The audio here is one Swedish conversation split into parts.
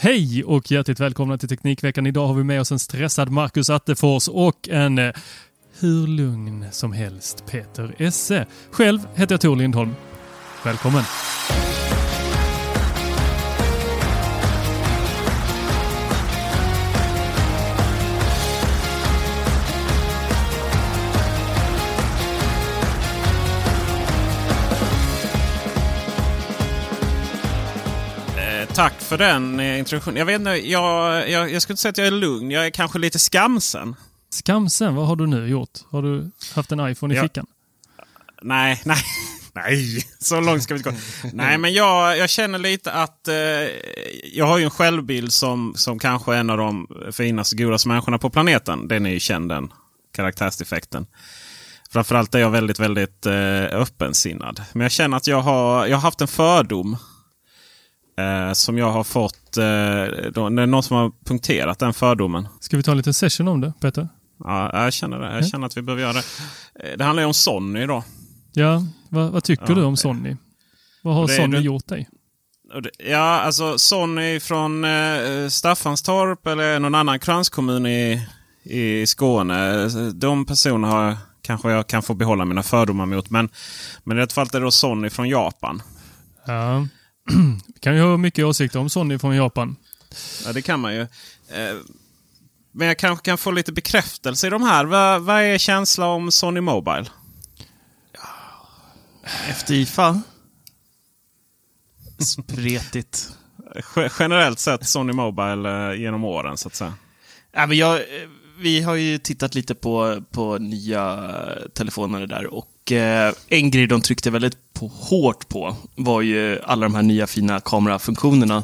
Hej och hjärtligt välkomna till Teknikveckan. Idag har vi med oss en stressad Marcus Attefors och en eh, hur lugn som helst Peter Esse. Själv heter jag Tor Lindholm. Välkommen! Tack för den eh, introduktionen. Jag, vet inte, jag, jag, jag skulle inte säga att jag är lugn. Jag är kanske lite skamsen. Skamsen, vad har du nu gjort? Har du haft en iPhone i Ja. fickan? Nej, nej, nej. Så långt ska vi inte gå. Nej, men jag, jag känner lite att eh, jag har ju en självbild som, som kanske är en av de finaste, godaste människorna på planeten. Den är ju känd, den karaktärsdefekten. Framförallt är jag väldigt, väldigt eh, öppensinnad. Men jag känner att jag har, jag har haft en fördom. Eh, som jag har fått... Eh, då, det är någon som har punkterat den fördomen. Ska vi ta en liten session om det, Peter? Ja, jag känner det. Jag känner att vi behöver göra det. Eh, Det handlar ju om Sony då. Ja, vad, vad tycker Ja, du om Sony? Vad har Sony det- gjort dig? Ja, alltså Sonny från eh, Staffanstorp eller någon annan kranskommun i, i Skåne. De personerna har, kanske jag kan få behålla mina fördomar mot. Men, men i ett fall är det då Sonny från Japan. Ja. Vi kan ju ha mycket åsikter om Sony från Japan. Ja, det kan man ju. Eh, men jag kanske kan få lite bekräftelse i de här. Vad, vad är känslan om Sony Mobile? Efter IFA? Spretigt. Ge- Generellt sett Sony Mobile eh, genom åren så att säga. Ja, men jag, eh, vi har ju tittat lite på, på nya telefoner där och eh, en grej de tryckte väldigt på, hårt på var ju alla de här nya fina kamerafunktionerna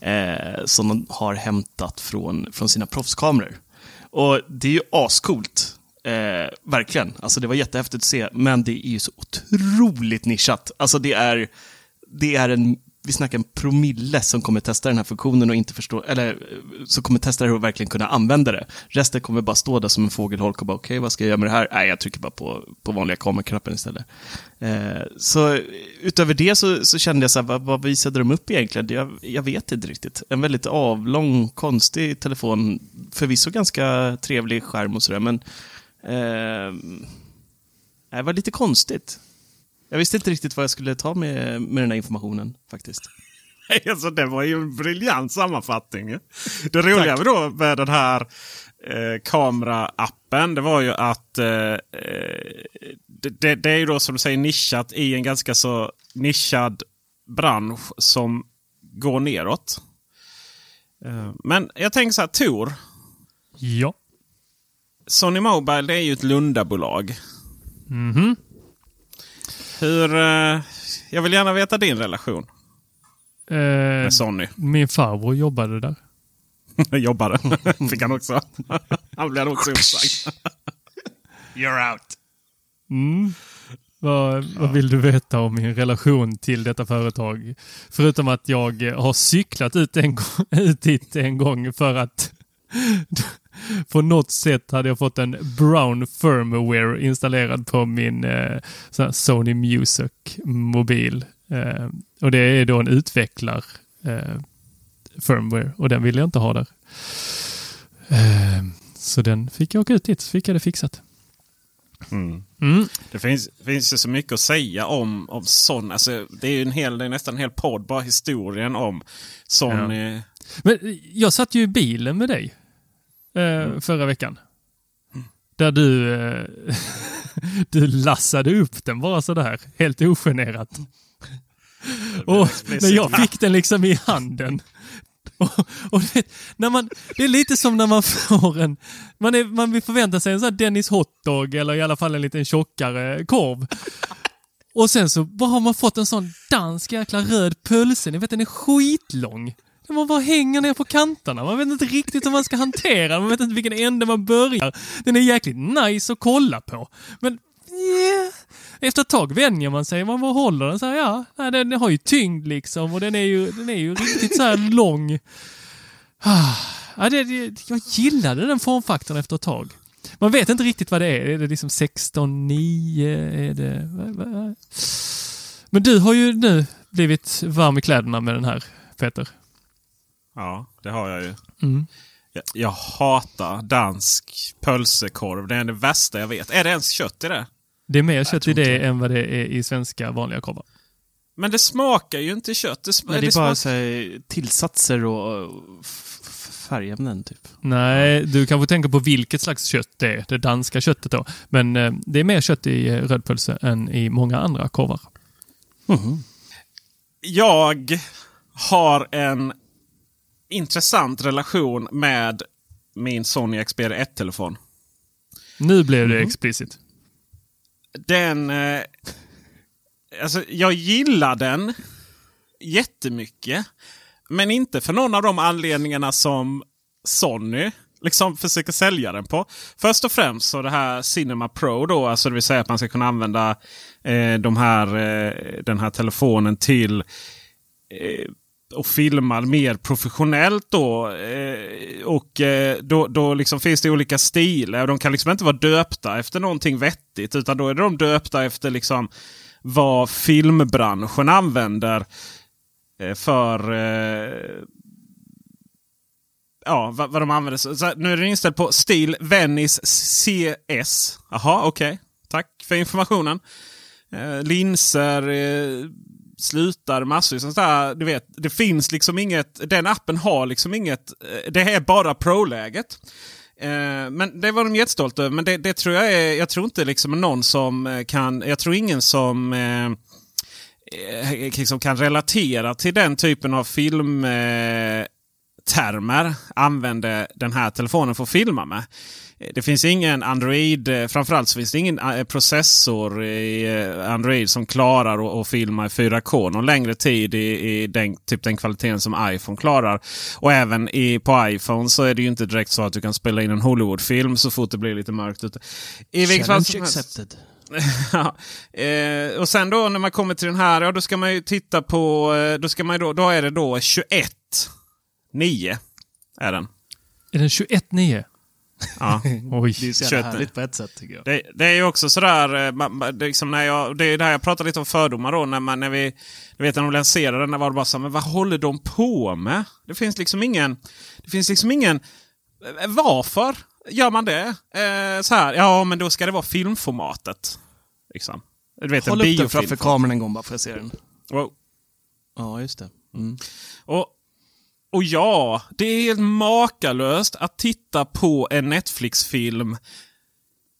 eh, som de har hämtat från, från sina proffskameror. Och det är ju ascoolt. Eh, verkligen. Alltså det var jättehäftigt att se, men det är ju så otroligt nischat. Alltså det är, det är en, vi snackar en promille som kommer testa den här funktionen och inte förstå, eller som kommer testa det och verkligen kunna använda det. Resten kommer bara stå där som en fågelholk och bara okej, vad ska jag göra med det här? Nej, jag trycker bara på, på vanliga kameraknappen istället. Eh, så utöver det så, så kände jag så här, vad, vad visade de upp egentligen? Jag, jag vet inte riktigt. En väldigt avlång, konstig telefon, förvisso ganska trevlig skärm och sådär, men eh, det var lite konstigt. Jag visste inte riktigt vad jag skulle ta med, med den här informationen faktiskt. Alltså, det var ju en briljant sammanfattning. Det roliga då med den här eh, kameraappen det var ju att eh, eh, det, det, det är ju då som du säger nischat i en ganska så nischad bransch som går neråt. Eh, men jag tänker så här, Tor. Ja. Sony Mobile det är ju ett Lundabolag. Mhm. Hur... Eh, jag vill gärna veta din relation Eh, med Sony. min farbror jobbade där. Jobbade. Fick han också. Han blev också uppsagd. You're out. Mm. Vad, vad vill du veta om min relation till detta företag? Förutom att jag har cyklat ut, en, ut dit en gång för att på något sätt hade jag fått en brown firmware installerad på min eh, Sony Music mobil. Eh, och det är då en utvecklar eh, firmware och den ville jag inte ha där. Eh, så den fick jag åka ut dit så fick jag det fixat. Mm. Mm. Det finns, finns ju så mycket att säga om, om sån. Alltså, det är en hel, det är nästan en hel podd bara historien om sån. eh, Men jag satt ju i bilen med dig eh, förra veckan. Där du, eh, du lassade upp den bara sådär, helt ogenerat. Och när jag fick den liksom i handen. Och, och det, när man, det är lite som när man får en... Man, är, man vill förvänta sig en sån här Dennis hotdog eller i alla fall en liten tjockare korv. Och sen så bara har man fått en sån dansk jäkla röd pölse. Ni vet den är skitlång. Man bara hänger ner på kanterna. Man vet inte riktigt hur man ska hantera den. Man vet inte vilken ände man börjar. Den är jäkligt nice att kolla på. Men yeah. efter ett tag vänjer man sig. Man bara håller den så här. Ja, nej, den har ju tyngd liksom och den är ju, den är ju riktigt så här lång. Ah, ja, det, det, jag gillade den formfaktorn efter ett tag. Man vet inte riktigt vad det är. Är det liksom 16, 9? Är det... Men du har ju nu blivit varm i kläderna med den här, Peter. Ja, det har jag ju. Mm. Jag, jag hatar dansk pölsekorv. Det är det värsta jag vet. Är det ens kött i det? Det är mer kött i det det. än vad det är i svenska vanliga korvar. Men det smakar ju inte kött. Det, sm- Men det är smakar- bara så här, tillsatser och färgämnen typ. Nej, du kanske tänker på vilket slags kött det är. Det danska köttet då. Men eh, det är mer kött i eh, rödpölse än i många andra korvar. Jag har en intressant relation med min Sony Xperia 1-telefon. Nu blev det explicit. Den... Eh, alltså, jag gillar den jättemycket. Men inte för någon av de anledningarna som Sony liksom försöker sälja den på. Först och främst så det här Cinema Pro då, alltså det vill säga att man ska kunna använda eh, de här, eh, den här telefonen till eh, och filmar mer professionellt då. Eh, och eh, då, då liksom finns det olika stilar. De kan liksom inte vara döpta efter någonting vettigt. Utan då är de döpta efter liksom vad filmbranschen använder eh, för eh, ja, vad, vad de använder. Så, nu är den inställd på stil Venice CS. Jaha, okej. Tack för informationen. Eh, linser, eh, slutar, massor sånt där. Du vet, det finns liksom inget. Den appen har liksom inget. Eh, det är bara pro-läget. Eh, men det var de jättestolta över. Men det, det tror jag är. Jag tror inte liksom någon som eh, kan. Jag tror ingen som eh, liksom kan relatera till den typen av filmtermer Eh, använde den här telefonen för att filma med. Eh, Det finns ingen Android, eh, framförallt så finns det ingen eh, processor i Android som klarar att- filma i 4K någon längre tid i, i den, typ den kvaliteten som iPhone klarar. Och även i, på iPhone så är det ju inte direkt så att du kan spela in en Hollywoodfilm så fort det blir lite mörkt ute. I vilket fall Challenge som helst. accepted. Ja, eh, och sen då när man kommer till den här, ja då ska man ju titta på, då, ska man ju då, då är det då 21 9 är den. Är den 21.9? Ja. Oj. Det är så Kött. jävla härligt på ett sätt tycker jag. Det, det är ju också sådär, eh, man- liksom när jag, det är där jag pratar lite om fördomar då. När, man, när vi, du vet när de lanserade den, var det bara så här, men vad håller de på med? Det finns liksom ingen, det finns liksom ingen, eh, varför gör man det? Eh, så här, ja men då ska det vara filmformatet. Liksom. Du vet, Håll en upp den framför kameran en gång bara för att se den. Wow. Ja, just det. Mm. Och, och ja, det är helt makalöst att titta på en Netflix-film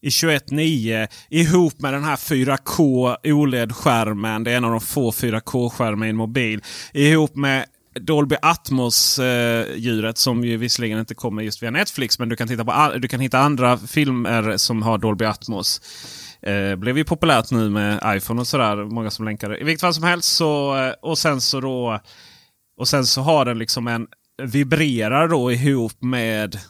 i 21.9 ihop med den här 4K OLED-skärmen. Det är en av de få 4K-skärmar i en mobil. Ihop med Dolby Atmos-djuret eh, som ju visserligen inte kommer just via Netflix. Men du kan, titta på, du kan hitta andra filmer som har Dolby Atmos. Eh, blev ju populärt nu med iPhone och sådär. Många som länkar det. I vilket fall som helst så... Eh, och sen så då... Och sen så har den liksom en vibrerar då ihop med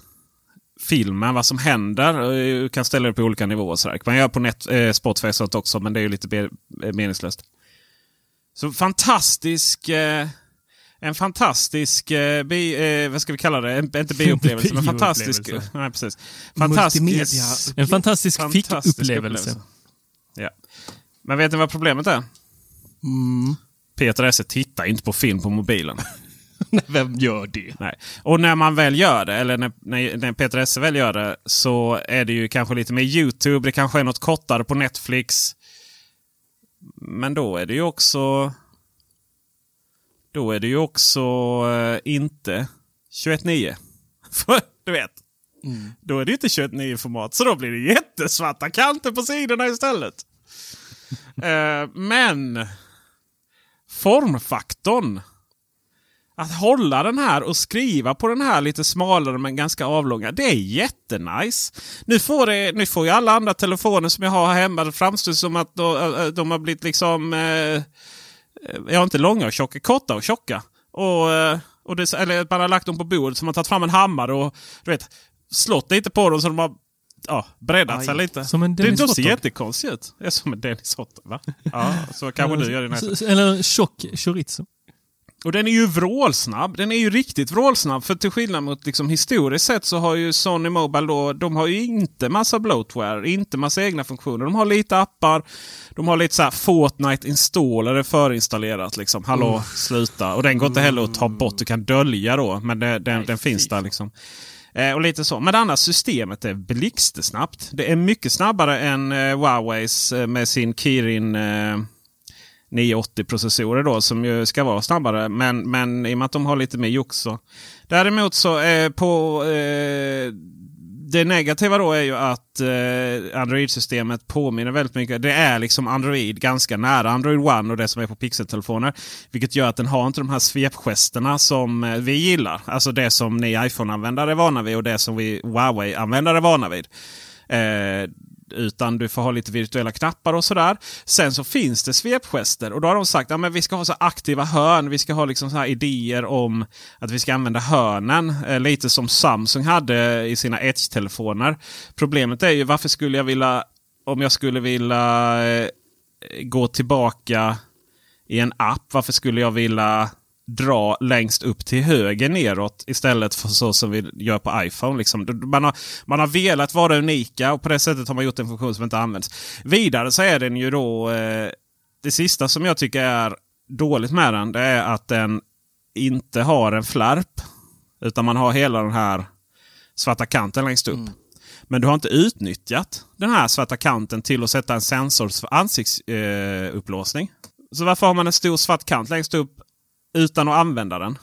filmen, vad som händer. Du kan ställa det på olika nivåer. Så där. Man gör på net, eh, Spotify sånt också, men det är ju lite be, meningslöst. Så fantastisk... Eh, en fantastisk, eh, bi, eh, vad ska vi kalla det? En, inte bioupplevelse, men fantastisk... Nej, precis. Fantastisk, En fantastisk, fantastisk fickupplevelse. Ja. Men vet ni vad problemet är? Peter Esse tittar inte på film på mobilen. Vem gör det? Nej. Och när man väl gör det, eller när, när, när Peter Esse väl gör det, så är det ju kanske lite mer YouTube. Det kanske är något kortare på Netflix. Men då är det ju också... Då är det ju också eh, inte 21.9. För du vet. Då är det ju inte 21.9 format. Så då blir det jättesvarta kanter på sidorna istället. Eh, men formfaktorn. Att hålla den här och skriva på den här lite smalare men ganska avlånga. Det är jättenice. Nu får, det, nu får ju alla andra telefoner som jag har här hemma det framstå som att de, de har blivit liksom... Eh, eh, ja, inte långa och tjocka. Korta och tjocka. Och, eh, och det, eller man har lagt dem på bordet så man tagit fram en hammare och du vet, slått lite på dem så de har ja, breddat sig lite. Som en det, Dennis de ser Hotdog. jättekonstiga ut. Ja, som en Dennis Hotdog. Va? Ja, så kanske du gör det nästa. Eller en tjock chorizo. Och den är ju vrålsnabb. Den är ju riktigt vrålsnabb. För till skillnad mot liksom, historiskt sett så har ju Sony Mobile då, de har ju inte massa bloatware, inte massa egna funktioner. De har lite appar, de har lite så här Fortnite installare förinstallerat. Liksom. Hallå, sluta. Och den går inte heller att ta bort. Du kan dölja då, men det, den, den finns där. liksom. Eh, och lite så. Men det andra systemet är blixtsnabbt. Det är mycket snabbare än eh, Huaweis eh, med sin Kirin eh, 980-processorer då som ju ska vara snabbare. Men, men i och med att de har lite mer jox så. Däremot så eh, på eh, det negativa då är ju att eh, Android-systemet påminner väldigt mycket. Det är liksom Android ganska nära Android One och det som är på pixeltelefoner. Vilket gör att den har inte de här svepgesterna som eh, vi gillar. Alltså det som ni iPhone-användare är vana vid och det som vi Huawei-användare är vana vid. Eh, utan du får ha lite virtuella knappar och sådär. Sen så finns det svepgester och då har de sagt att ja, vi ska ha så aktiva hörn. Vi ska ha liksom så här idéer om att vi ska använda hörnen. Eh, lite som Samsung hade i sina Edge-telefoner. Problemet är ju varför skulle jag vilja, om jag skulle vilja eh, gå tillbaka i en app. Varför skulle jag vilja dra längst upp till höger neråt istället för så som vi gör på iPhone. Liksom. Man, har, man har velat vara unika och på det sättet har man gjort en funktion som inte används. Vidare så är den ju då... Eh, det sista som jag tycker är dåligt med den det är att den inte har en flärp. Utan man har hela den här svarta kanten längst upp. Men du har inte utnyttjat den här svarta kanten till att sätta en sensors ansiktsupplåsning. Eh, så varför har man en stor svart kant längst upp utan att använda den?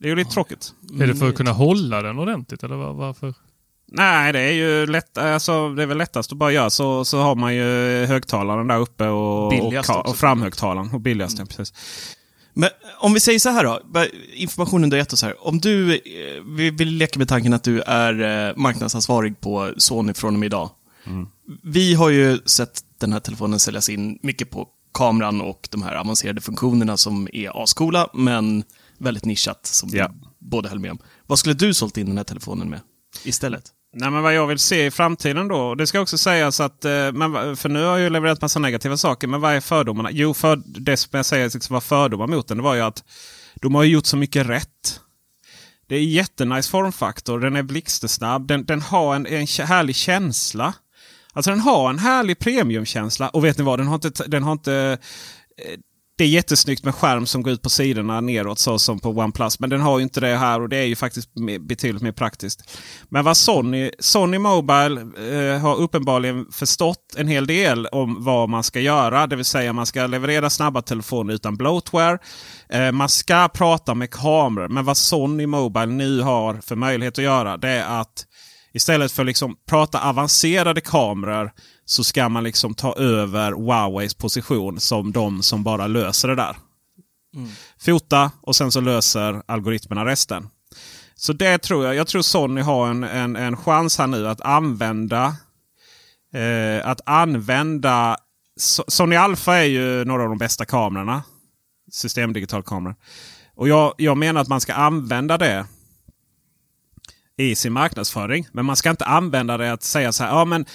Det är ju lite tråkigt. Är det för att kunna hålla den ordentligt eller var- varför? Nej, det är ju lätt, alltså, det är väl lättast att bara göra så. Så har man ju högtalaren där uppe och, och, Billigast och framhögtalaren. Och billigast, ja, precis. Men om vi säger så här då, informationen du har gett oss här. Om du, eh, vi vill leka med tanken att du är eh, marknadsansvarig på Sony från och med idag. Vi har ju sett den här telefonen säljas in mycket på kameran och de här avancerade funktionerna som är ascoola, men väldigt nischat, som Ja. vi båda höll med om. Vad skulle du sålt in den här telefonen med istället? Nej, men vad jag vill se i framtiden då. Det ska också sägas att, eh, men, för nu har jag ju levererat massa negativa saker. Men vad är fördomarna? Jo, för, det som jag säger liksom var fördomar mot den, det var ju att de har gjort så mycket rätt. Det är jättenice formfaktor. Den är blixtsnabb. Den, den har en, en härlig känsla. Alltså den har en härlig premiumkänsla. Och vet ni vad? Den har inte... Den har inte eh, det är jättesnyggt med skärm som går ut på sidorna neråt så som på OnePlus. Men den har ju inte det här och det är ju faktiskt betydligt mer praktiskt. Men vad Sony, Sony Mobile eh, har uppenbarligen förstått en hel del om vad man ska göra. Det vill säga man ska leverera snabba telefoner utan bloatware. Eh, man ska prata med kameror. Men vad Sony Mobile nu har för möjlighet att göra det är att Istället för att liksom prata avancerade kameror så ska man liksom ta över Huaweis position som de som bara löser det där. Fota och sen så löser algoritmerna resten. Så det tror jag. Jag tror Sony har en, en, en chans här nu att använda eh, att använda So- Sony Alpha är ju några av de bästa kamerorna. Systemdigital kamera. Och jag, jag menar att man ska använda det i sin marknadsföring. Men man ska inte använda det att säga så här. Ja, men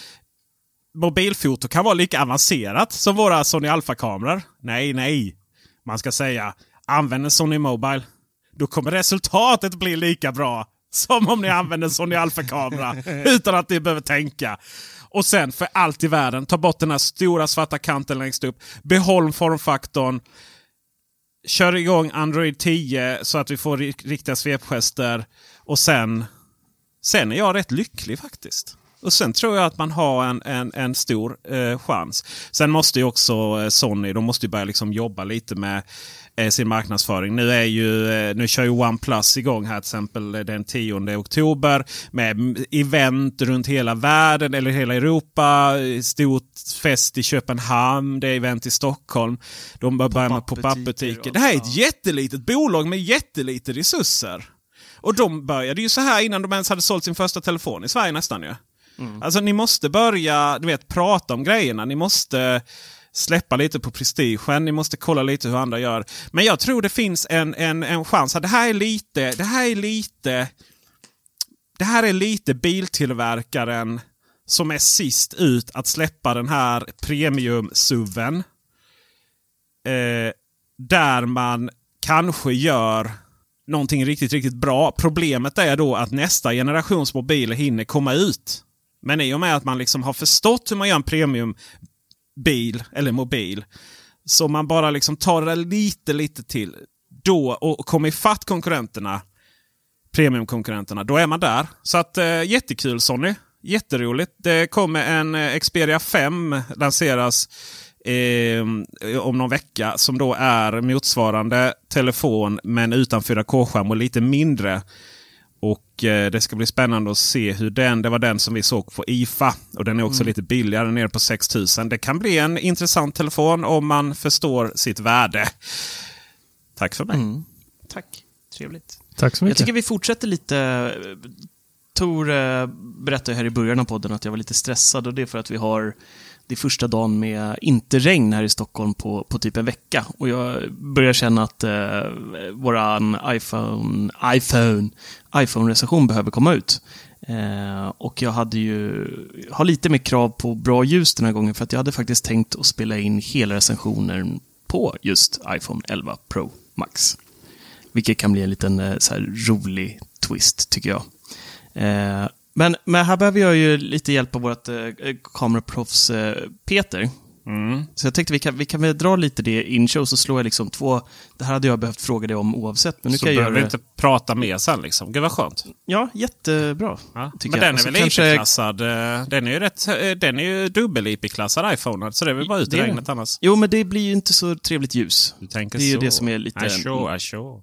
mobilfoto kan vara lika avancerat som våra Sony Alpha-kameror. Nej, nej. Man ska säga använd en Sony Mobile. Då kommer resultatet bli lika bra som om ni använder Sony Alpha-kamera utan att ni behöver tänka. Och sen för allt i världen, ta bort den här stora svarta kanten längst upp. Behåll formfaktorn. Kör igång Android 10 så att vi får riktiga svepgester. Och sen, sen är jag rätt lycklig faktiskt. Och sen tror jag att man har en, en, en stor eh, chans. Sen måste ju också eh, Sony de måste ju börja liksom jobba lite med eh, sin marknadsföring. Nu, är ju, eh, nu kör ju OnePlus igång här till exempel den 10 oktober med event runt hela världen eller hela Europa. Stort fest i Köpenhamn, det är event i Stockholm. De börjar med pop-up butiker. Det här är ett jättelitet bolag med jättelite resurser. Och de började ju så här innan de ens hade sålt sin första telefon i Sverige nästan ju. Mm. Alltså ni måste börja du vet, prata om grejerna. Ni måste släppa lite på prestigen. Ni måste kolla lite hur andra gör. Men jag tror det finns en, en, en chans. Det här är lite, det här är lite, det här är lite biltillverkaren som är sist ut att släppa den här premium-suven. Eh, där man kanske gör någonting riktigt, riktigt bra. Problemet är då att nästa generations mobiler hinner komma ut. Men i och med att man liksom har förstått hur man gör en premiumbil eller mobil. Så man bara liksom tar det lite, lite till. Då och kommer ifatt konkurrenterna. Premiumkonkurrenterna. Då är man där. Så att eh, jättekul Sony. Jätteroligt. Det kommer en eh, Xperia 5 lanseras eh, om någon vecka. Som då är motsvarande telefon men utan 4K-skärm och lite mindre. Och eh, Det ska bli spännande att se hur den, det var den som vi såg på IFA. Och den är också mm. lite billigare, nere på 6000. Det kan bli en intressant telefon om man förstår sitt värde. Tack för mig. Mm. Tack, trevligt. Tack så mycket. Jag tycker vi fortsätter lite. Tor eh, berättade här i början av podden att jag var lite stressad och det är för att vi har det är första dagen med inte regn här i Stockholm på, på typ en vecka. Och jag börjar känna att eh, våran iPhone, iPhone, iPhone-recension behöver komma ut. Eh, och jag hade ju, har lite mer krav på bra ljus den här gången för att jag hade faktiskt tänkt att spela in hela recensionen på just iPhone 11 Pro Max. Vilket kan bli en liten eh, så här, rolig twist, tycker jag. Eh, men, men här behöver jag ju lite hjälp av vårt eh, kameraproffs eh, Peter. Mm. Så jag tänkte vi kan, vi kan väl dra lite det intro, så slår jag liksom två... Det här hade jag behövt fråga dig om oavsett. Men nu så kan jag behöver vi inte prata mer sen liksom. Gud vad skönt. Ja, jättebra. Ja. Men den är väl kanske... IP-klassad? Eh, den är ju, rätt, eh, den är ju dubbel-IP-klassad iPhone. Så det är väl bara ut i regnet annars. Jo, men det blir ju inte så trevligt ljus. Det är så. ju det som är lite... I sure.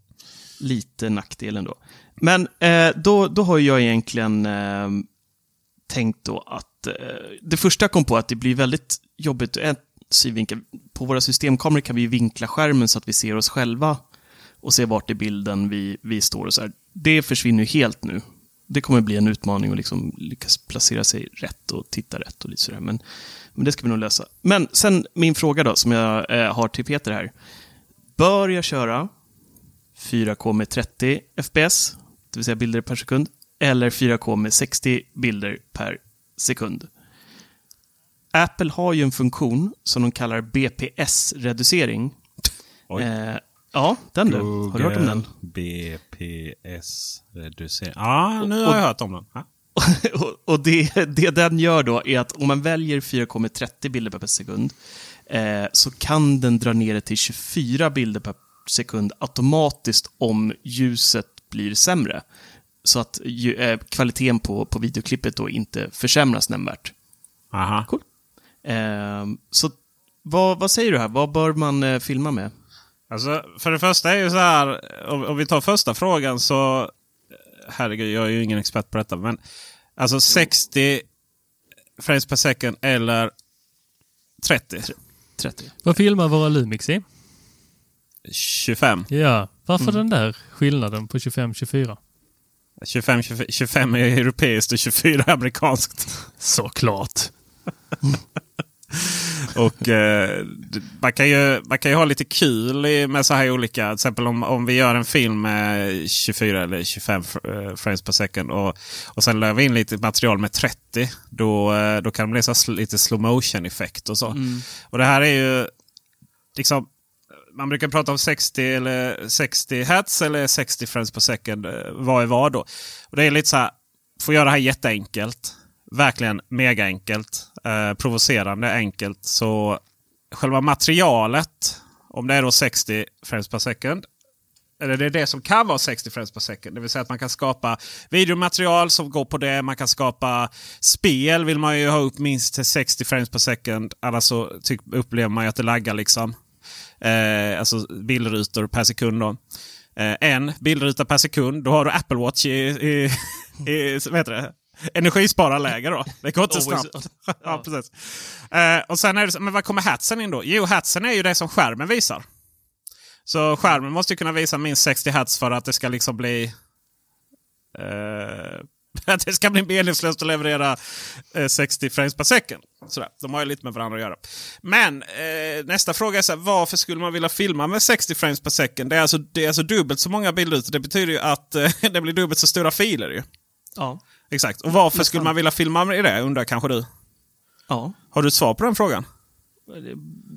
Lite nackdelen då. Men eh, då, då har jag egentligen eh, tänkt då att eh, det första jag kom på att det blir väldigt jobbigt en synvinkel. På våra systemkameror kan vi vinkla skärmen så att vi ser oss själva och ser vart i bilden vi, vi står och så här. Det försvinner ju helt nu. Det kommer bli en utmaning att liksom lyckas placera sig rätt och titta rätt och lite sådär. Men, men det ska vi nog lösa. Men sen min fråga då, som jag eh, har till Peter här. Bör jag köra 4K med 30 FPS det vill säga bilder per sekund, eller 4K med 60 bilder per sekund. Apple har ju en funktion som de kallar BPS-reducering. Eh, ja, den du. Har du hört om den? BPS-reducering. Ja, nu har jag hört om den. Ja. och, och det, det den gör då är att om man väljer 4K med 30 bilder per sekund eh, så kan den dra ner det till 24 bilder per sekund automatiskt om ljuset blir sämre. Så att ju, eh, kvaliteten på, på videoklippet då inte försämras nämnvärt. Aha. Cool. Eh, så vad, vad säger du här? Vad bör man eh, filma med? Alltså, för det första är ju så här, om, om vi tar första frågan så... Herregud, jag är ju ingen expert på detta. Men alltså 60 frames per second eller 30? 30. Vad filmar våra Lumix i? 25. Ja, varför mm. den där skillnaden på 25-24? 25, 25, 25 är europeiskt och 24 är amerikanskt. Såklart. och eh, man, kan ju, man kan ju ha lite kul med så här olika. Till exempel om, om vi gör en film med 24 eller 25 eh, frames per second. Och, och sen lär vi in lite material med 30. Då, eh, då kan det bli så lite slow motion effekt och så. Mm. Och det här är ju liksom man brukar prata om 60 eller 60 hertz eller 60 frames per second. Eh, vad är vad då? Och det är lite så här. Får göra det här jätteenkelt. Verkligen mega enkelt. Eh, provocerande enkelt. Så själva materialet. Om det är då 60 frames per second. Eller det är det som kan vara 60 frames per second. Det vill säga att man kan skapa videomaterial som går på det. Man kan skapa spel. Vill man ju ha upp minst till 60 frames per second. Annars så upplever man ju att det laggar liksom. Eh, alltså bildrutor per sekund. Då. Eh, en bildruta per sekund. Då har du Apple Watch i, i, i vad heter det? energispararläge då. Det går inte snabbt. ja, precis. Eh, och sen är det, men vad kommer hatsen in då? Jo, hatsen är ju det som skärmen visar. Så skärmen måste ju kunna visa minst 60 hertz för att det ska liksom bli... Eh, att det ska bli meningslöst att leverera eh, 60 frames per second. Sådär. De har ju lite med varandra att göra. Men eh, nästa fråga är så här, varför skulle man vilja filma med 60 frames per second? Det är alltså, det är alltså dubbelt så många bilder. Det betyder ju att eh, det blir dubbelt så stora filer. Ju. Ja. Exakt. Och varför skulle man vilja filma med det undrar kanske du? Ja. Har du ett svar på den frågan?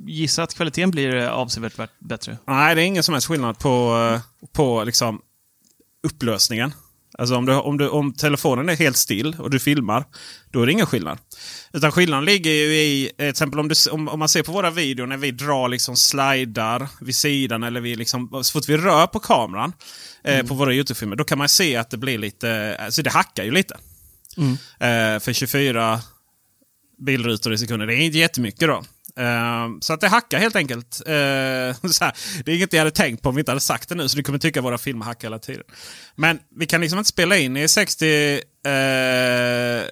Gissa att kvaliteten blir avsevärt bättre. Nej, det är ingen som helst skillnad på, eh, på liksom upplösningen. Alltså om, du, om, du, om telefonen är helt still och du filmar, då är det ingen skillnad. Utan skillnaden ligger ju i, till exempel om, du, om, om man ser på våra videor när vi drar liksom slidar vid sidan eller vi liksom, så fort vi rör på kameran eh, mm. på våra YouTube-filmer, då kan man se att det blir lite, alltså det hackar ju lite. Mm. Eh, för 24 bildrutor i sekunden, det är inte jättemycket då. Uh, så att det hackar helt enkelt. Uh, här, det är inget jag hade tänkt på om vi inte hade sagt det nu. Så du kommer tycka att våra filmer hackar hela tiden. Men vi kan liksom inte spela in i 60, uh,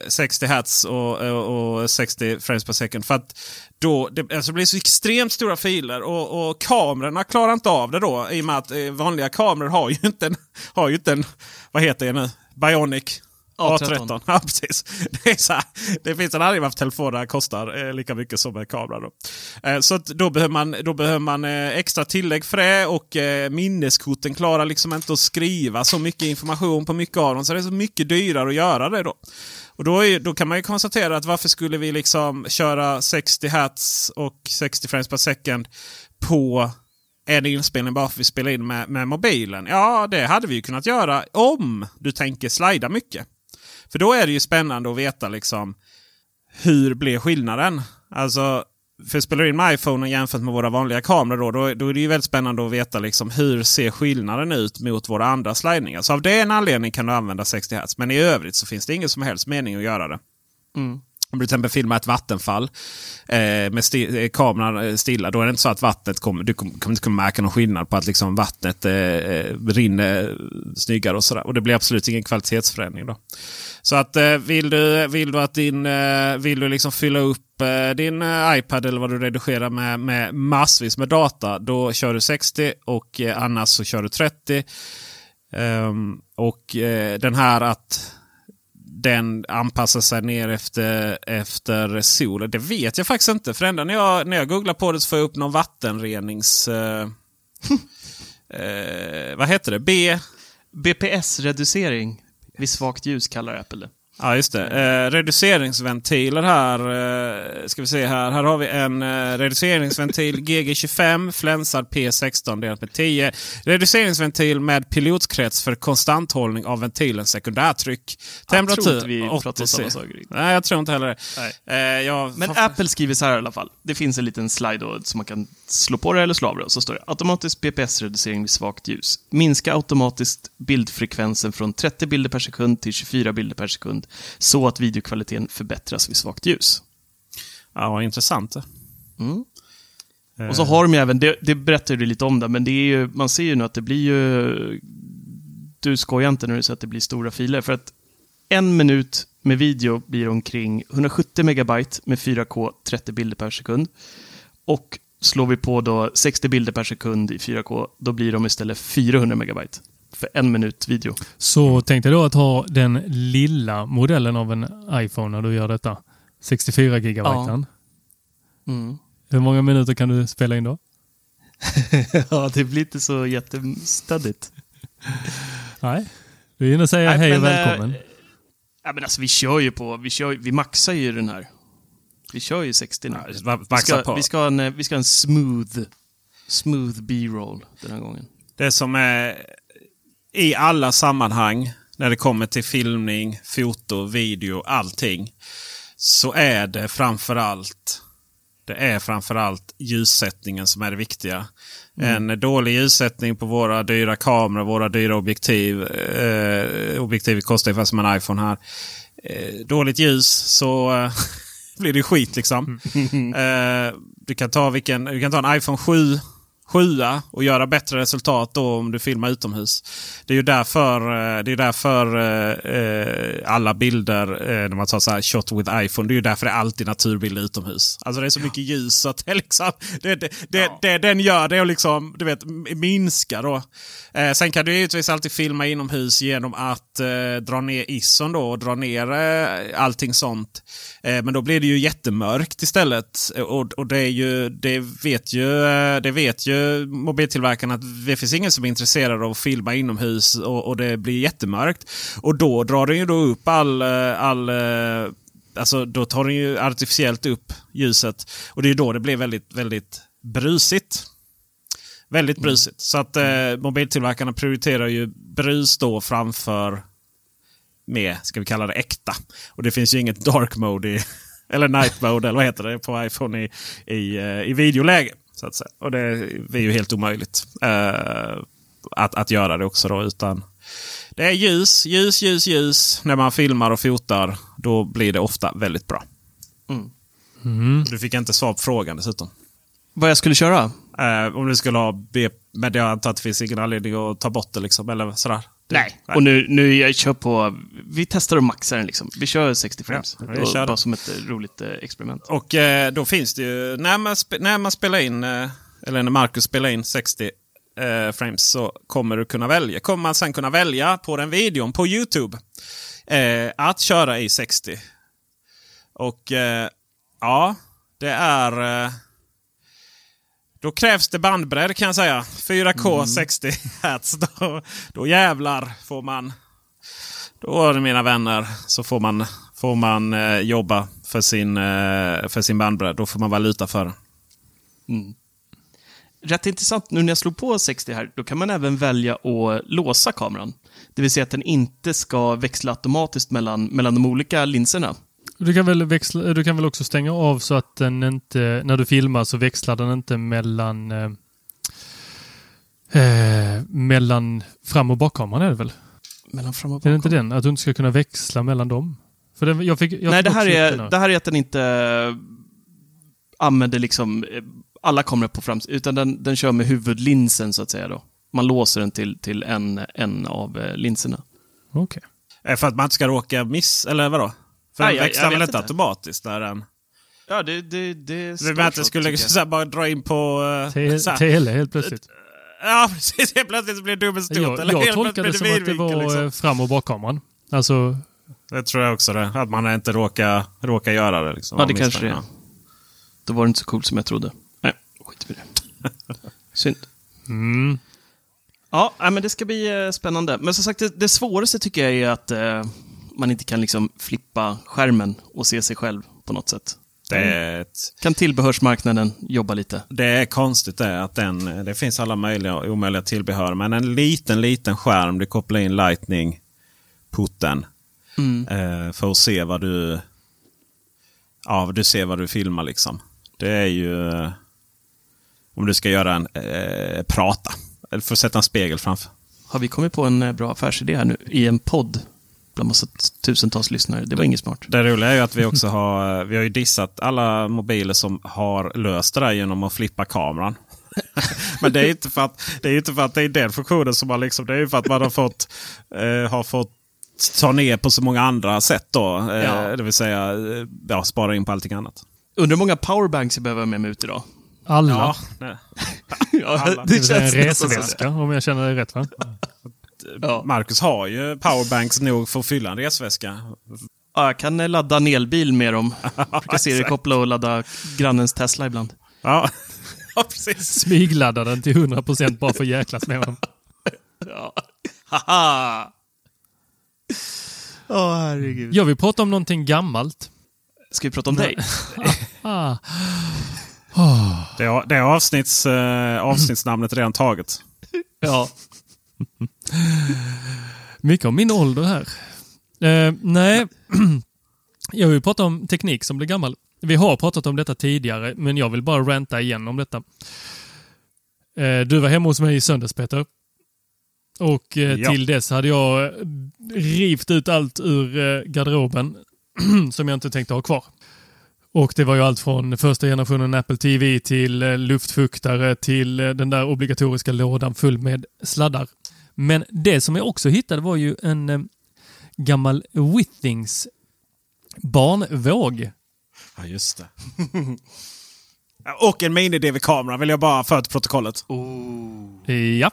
60 hertz och, och, 60 frames per second. För att då, det alltså blir så extremt stora filer och, och kamerorna klarar inte av det då. I och med att eh, vanliga kameror har ju inte en, har ju inte en vad heter det nu? Bionic A13. Ja, precis. Det, är så här, det finns en anledning varför telefonerna kostar eh, lika mycket som en kamera. Då. Eh, så då behöver man, då behöver man eh, extra tillägg för det och eh, minneskorten klarar liksom inte att skriva så mycket information på mycket av dem. Så det är så mycket dyrare att göra det då. Och då, är, då kan man ju konstatera att varför skulle vi liksom köra 60 hertz och 60 frames per second på en inspelning bara för att vi spelar in med, med mobilen? Ja, det hade vi ju kunnat göra om du tänker slida mycket. För då är det ju spännande att veta liksom hur blir skillnaden? Alltså, för spelar du in med iPhone jämfört med våra vanliga kameror då, då, då, är det ju väldigt spännande att veta liksom hur ser skillnaden ut mot våra andra slidningar. Så av den anledningen kan du använda 60 Hz. Men i övrigt så finns det ingen som helst mening att göra det. Mm. Om du till exempel filmar ett vattenfall eh, med sti eh, kameran eh, stilla. Då är det inte så att vattnet kommer, du kommer, kommer inte kunna märka någon skillnad på att liksom vattnet eh, eh rinner snyggare och sådär. Och det blir absolut ingen kvalitetsförändring. Då. Så att eh, vill, du, vill du att din, eh, vill du liksom fylla upp eh, din iPad eller vad du redigerar med, med massvis med data. Då kör du 60 och annars så kör du 30. Um, ehm, och den här att den anpassar sig ner efter, efter solen. Det vet jag faktiskt inte. För ända när jag, när jag googlar på det så får jag upp någon vattenrenings... Uh, uh, vad heter det? B... BPS-reducering vid svagt ljus kallar Apple det. Ja, just det. Eh, reduceringsventiler här. Eh, ska vi se här. Här har vi en eh, reduceringsventil GG25 flänsad P16 delat med 10. Reduceringsventil med pilotkrets för konstanthållning av ventilens sekundärtryck. Temperatur jag tror inte vi pratar samma sak. Nej, jag tror inte heller det. Eh, jag... Men Apple skriver så här i alla fall. Det finns en liten slide då, som man kan slå på det eller slå av det. Så står det automatisk PPS-reducering vid svagt ljus. Minska automatiskt bildfrekvensen från 30 bilder per sekund till 24 bilder per sekund så att videokvaliteten förbättras vid svagt ljus. Ja, intressant. Mm. Och så har de ju även, det, det berättar du lite om det, men det är ju, man ser ju nu att det blir ju... Du skojar inte när du säger att det blir stora filer, för att en minut med video blir omkring 170 megabyte med 4K 30 bilder per sekund. Och slår vi på då 60 bilder per sekund i 4K, då blir de istället 400 megabyte för en minut video. Så tänkte jag då att ha den lilla modellen av en iPhone när du gör detta. 64 gigabyte. Ja. Mm. Hur många minuter kan du spela in då? ja, det blir inte så jättestadigt. Nej, du är inne och säger Nej, hej och men, eh, välkommen. Ja, men alltså vi kör ju på, vi, kör, vi maxar ju den här. Vi kör ju 60 nu. Ja, vi, ska, vi, ska ha en, eh, vi ska ha en smooth, smooth B-roll den här gången. Det som är i alla sammanhang när det kommer till filmning, foto, video, allting. Så är det framförallt det är framförallt ljussättningen som är det viktiga. En dålig ljussättning på våra dyra kameror, våra dyra objektiv. Eh, objektivet kostar ungefär som en iPhone här. Eh, dåligt ljus så eh, blir det skit liksom. Eh, du, kan ta vilken, du kan ta en iPhone 7 sjua och göra bättre resultat då om du filmar utomhus. Det är ju därför, eh, det är därför eh, eh, alla bilder, eh, när man tar så här shot with iPhone, det är ju därför det är alltid naturbilder utomhus. Alltså det är så mycket ljus så att det liksom, det, det, det, det den gör det är att liksom, du vet, minska då. Eh, sen kan du givetvis alltid filma inomhus genom att eh, dra ner ISOn då och dra ner eh, allting sånt. Men då blir det ju jättemörkt istället. Och, och det, är ju, det, vet ju, det vet ju mobiltillverkarna att det finns ingen som är intresserad av att filma inomhus och, och det blir jättemörkt. Och då drar den ju då upp all, eh, all eh, Alltså då tar den ju artificiellt upp ljuset. Och det är då det blir väldigt, väldigt brusigt. Väldigt brusigt. Så att eh, mobiltillverkarna prioriterar ju brus då framför med, ska vi kalla det äkta. Och det finns ju inget dark mode i, eller night mode eller vad heter det på iPhone i, i, eh, i videoläge. Så att säga. Och det är ju helt omöjligt eh, att, att göra det också då utan det är ljus, ljus, ljus, ljus. När man filmar och fotar då blir det ofta väldigt bra. Mm. Du fick inte svar på frågan dessutom. Vad jag skulle köra? Eh, om du skulle ha B, men jag antar att det finns ingen anledning att ta bort det liksom. Eller sådär. Det- Nej. Och nu, nu jag kör på, vi testar och maxar den liksom. Vi kör 60 frames. Ja, Och bara som ett roligt eh, experiment. Och eh, då finns det ju, när man, när man spelar in, eh, eller när Marcus spelar in 60 eh, frames så kommer du kunna välja, kommer man sen kunna välja på den videon på Youtube eh, att köra i 60. Och ja, det är... Då krävs det bandbredd kan jag säga. 4K 60 Hz. Då, då jävlar får man... Då mina vänner så får man, får man eh, jobba för sin, eh, för sin bandbredd. Då får man valuta för den. Rätt intressant, nu när jag slog på 60 här, då kan man även välja att låsa kameran. Det vill säga att den inte ska växla automatiskt mellan, mellan de olika linserna. Du kan, väl växla, du kan väl också stänga av så att den inte, när du filmar så växlar den inte mellan eh, eh, mellan fram och bakkameran är det väl? Mellan fram och Är det inte den? Att du inte ska kunna växla mellan dem? För den, jag fick, jag Nej, fick det här, är, det här är att den inte eh, använder liksom eh, alla kameror på frams utan den, den kör med huvudlinsen så att säga då. Man låser den till, till en, en av linserna. Okej. Eh, För att man inte ska råka miss, eller vadå? För Nej, den jag- växlar väl inte automatiskt? Där den... Ja, det, det, det står menar att det skulle så bara dra in på... eh, Te- Tele helt plötsligt. Ja, precis. Helt plötsligt så blir det dubbelstort. Jag, eller jag helt tolkade det som att det var liksom. eh, fram och bakkameran. Alltså, Det tror jag också det. Att man inte råkar, råkar göra det. Liksom, Ja, det kanske det är. Då var det inte så coolt som jag trodde. Nej, skit i det. Synd. mm, Ja, men det ska bli eh, spännande. Men som sagt, det, det svåraste tycker jag är att eh, man inte kan liksom flippa skärmen och se sig själv på något sätt. Det är, ett, Kan tillbehörsmarknaden jobba lite? det är konstigt det att den, det finns alla möjliga och omöjliga tillbehör. Men en liten, liten skärm, du kopplar in Lightning-putten. Eh, för att se vad du... Ja, du ser vad du filmar liksom. Det är ju... eh, Om du ska göra en... Eh, prata. Eller att sätta en spegel framför. Har vi kommit på en eh, bra affärsidé här nu i en podd bland massa tusentals lyssnare? Det var inget smart. Det roliga är ju att vi också har, vi har ju dissat alla mobiler som har löst det där genom att flippa kameran. Men det är ju inte för att det är, inte för att det är den funktionen som har liksom, det är ju för att man har fått, eh, har fått ta ner på så många andra sätt då. Eh, Ja. Det vill säga eh, ja, spara in på allting annat. Undrar hur många powerbanks jag behöver med mig ut idag? alla. Ja. Ja, Alla. det är en resväska om jag känner det rätt va? Ja. Marcus har ju powerbanks nog för att fylla en resväska. Ja, jag kan eh, ladda en elbil med dem. Jag brukar seriekoppla och ladda grannens Tesla ibland. Ja, ja precis. Smygladda den till 100% bara för att jäklas med dem. Ja. Haha! Åh, herregud. Jag vill prata om någonting gammalt. Ska vi prata om dig? Ah. Det är, det är avsnitts, eh, avsnittsnamnet redan taget. Ja. Mycket om min ålder här. Eh, nej, jag vill prata om teknik som blir gammal. Vi har pratat om detta tidigare, men jag vill bara ranta igen om detta. Eh, du var hemma hos mig i söndags, Peter. Och eh, Ja. till dess hade jag eh, rivt ut allt ur eh, garderoben som jag inte tänkte ha kvar. Och det var ju allt från första generationen Apple TV till eh, luftfuktare till den där obligatoriska lådan full med sladdar. Men det som jag också hittade var ju en eh, gammal Withings barnvåg. Ja, just det. Och en mini-DV-kamera vill jag bara för till protokollet. Ja,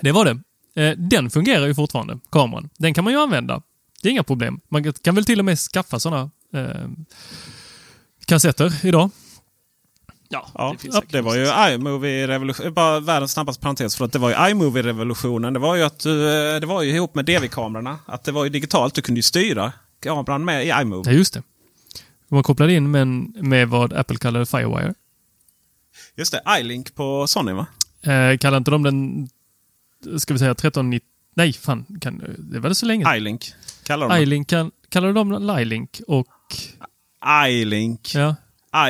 det var det. Eh, Den fungerar ju fortfarande, kameran. Den kan man ju använda. Det är inga problem. Man kan väl till och med skaffa sådana eh, kassetter idag. Ja, Ja, det finns det, var ju iMovie-revolutionen. Bara världens snabbaste parentes. För att det var ju iMovie-revolutionen. Det var ju att eh, det var ju ihop med DV-kamerorna. Att det var ju digitalt. Du kunde ju styra kameran med i Ja, iMovie. just det. Man kopplade in med, med vad Apple kallade Firewire. Just det, iLink på Sony va? Eh, kallar inte de den, ska vi säga 1390? Nej, fan. Kan, det var det så länge? iLink kallar de iLink kall, kallar de Lilink och... iLink. Ja.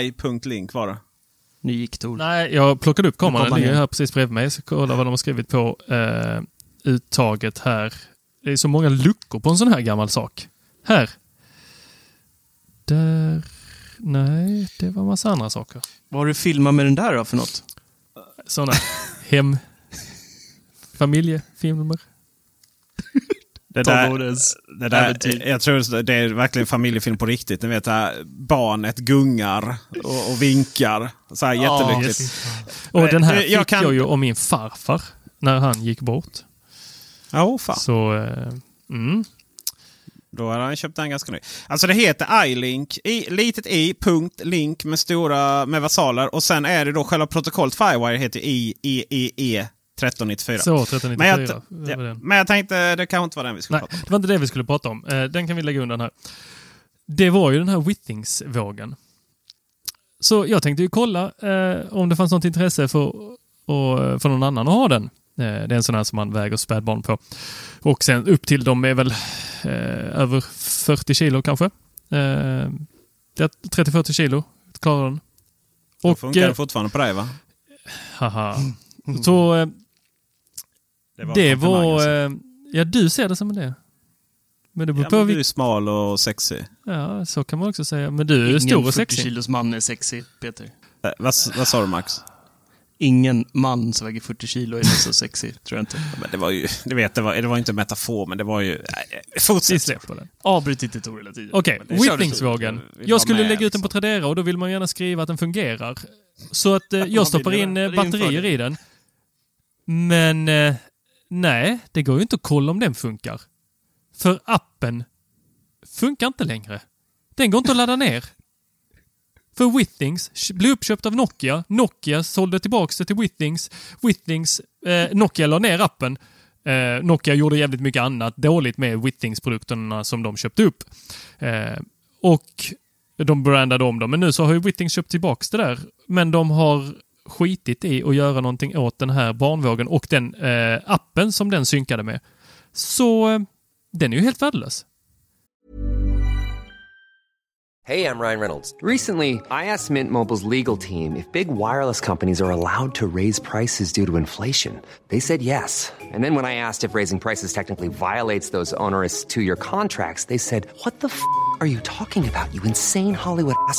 i.link var det. Nu gick Tor. Nej, jag plockade upp kameran. Den ligger här precis bredvid mig. Så kolla vad de har skrivit på eh, uttaget här. Det är så många luckor på en sån här gammal sak. Här. Där. Nej, det var massa andra saker. Vad har du filmat med den där då för något? Såna hem... Familjefilmer. Det där, det där, jag tror det är verkligen familjefilm på riktigt. Ni vet här, barnet gungar och, och vinkar. Så här jättelyckligt. Och den här fick jag jag, kan- ju av min farfar när han gick bort. Ja, oh, fan. Så... Eh, mm. Då har han köpt den ganska ny. Alltså det heter iLink. I, litet i, punkt, link med stora med versaler. Och sen är det då själva protokollet Firewire heter i, i, i, e 1394. Så, 1394. men, jag, ja, den. men jag tänkte det kanske inte var den vi skulle Nej, prata om. det var inte det vi skulle prata om. Eh, Den kan vi lägga undan här. Det var ju den här Withings-vågen. Så jag tänkte ju kolla eh, om det fanns något intresse för, och, för någon annan att ha den. Eh, det är en sån här som man väger spädbarn på. Och sen upp till de är väl eh, över 40 kilo kanske. Eh, det är 30-40 kilo klarar den. Och, Och, funkar eh, fortfarande på dig va? haha. Så eh, var, det var... alltså. Eh, ja, du ser det som det. Men det beror Ja, på men du är smal och sexig. Ja, så kan man också säga. Men du är Ingen stor och 40 sexig. kilos man är sexig, Peter. Eh, vad, vad sa du Max? Ingen man som väger 40 kilo är så sexig, tror jag inte. Ja, Men det var ju, du vet, det var, det var inte en metafor, men det var ju... Vi fortsätt. Avbryt inte Tor hela tiden. Okej, det du Whittingsvågen. Jag skulle med, lägga ut den på liksom. Tradera och då vill man gärna skriva att den fungerar. Så att eh, jag stoppar in det. eh, Det batterier i den. Men eh, nej, det går ju inte att kolla om den funkar. För appen funkar inte längre. Den går inte att ladda ner. För Withings blev uppköpt av Nokia. Nokia sålde tillbaka det till Withings. Withings, eh, Nokia la ner appen. Eh, Nokia gjorde jävligt mycket annat dåligt med Withings-produkterna som de köpte upp. Eh, och de brandade om dem. Men nu så har ju Withings köpt tillbaka det där. Men de har skitit i att göra någonting åt den här barnvågen och den eh, appen som den synkade med. Så eh, den är ju helt värdelös. Hey, I'm Ryan Reynolds. Recently, I asked Mint Mobile's legal team if big wireless companies are allowed to raise prices due to inflation. They said yes. And then when I asked if raising prices technically violates those onerous two year contracts, they said, What the f are you talking about, you insane Hollywood ass?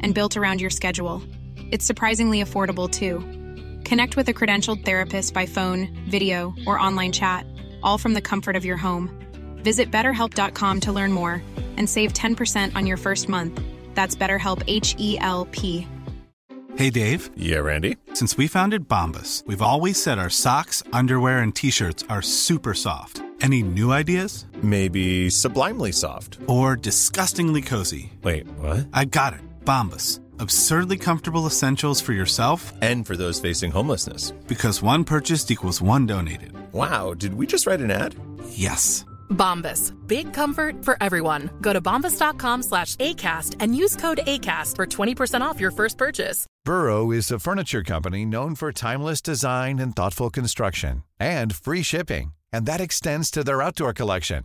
and built around your schedule. It's surprisingly affordable too. Connect with a credentialed therapist by phone, video, or online chat, all from the comfort of your home. Visit betterhelp.com to learn more and save 10% on your first month. That's BetterHelp H E L P. Hey Dave. Yeah, Randy. Since we founded Bombus, we've always said our socks, underwear, and t shirts are super soft. Any new ideas? Maybe sublimely soft. Or disgustingly cozy. Wait, what? I got it. Bombus. Absurdly comfortable essentials for yourself and for those facing homelessness. Because one purchased equals one donated. Wow, did we just write an ad? Yes. Bombas. Big comfort for everyone. Go to bombas.com slash ACAST and use code ACAST for 20% off your first purchase. Burrow is a furniture company known for timeless design and thoughtful construction and free shipping, and that extends to their outdoor collection.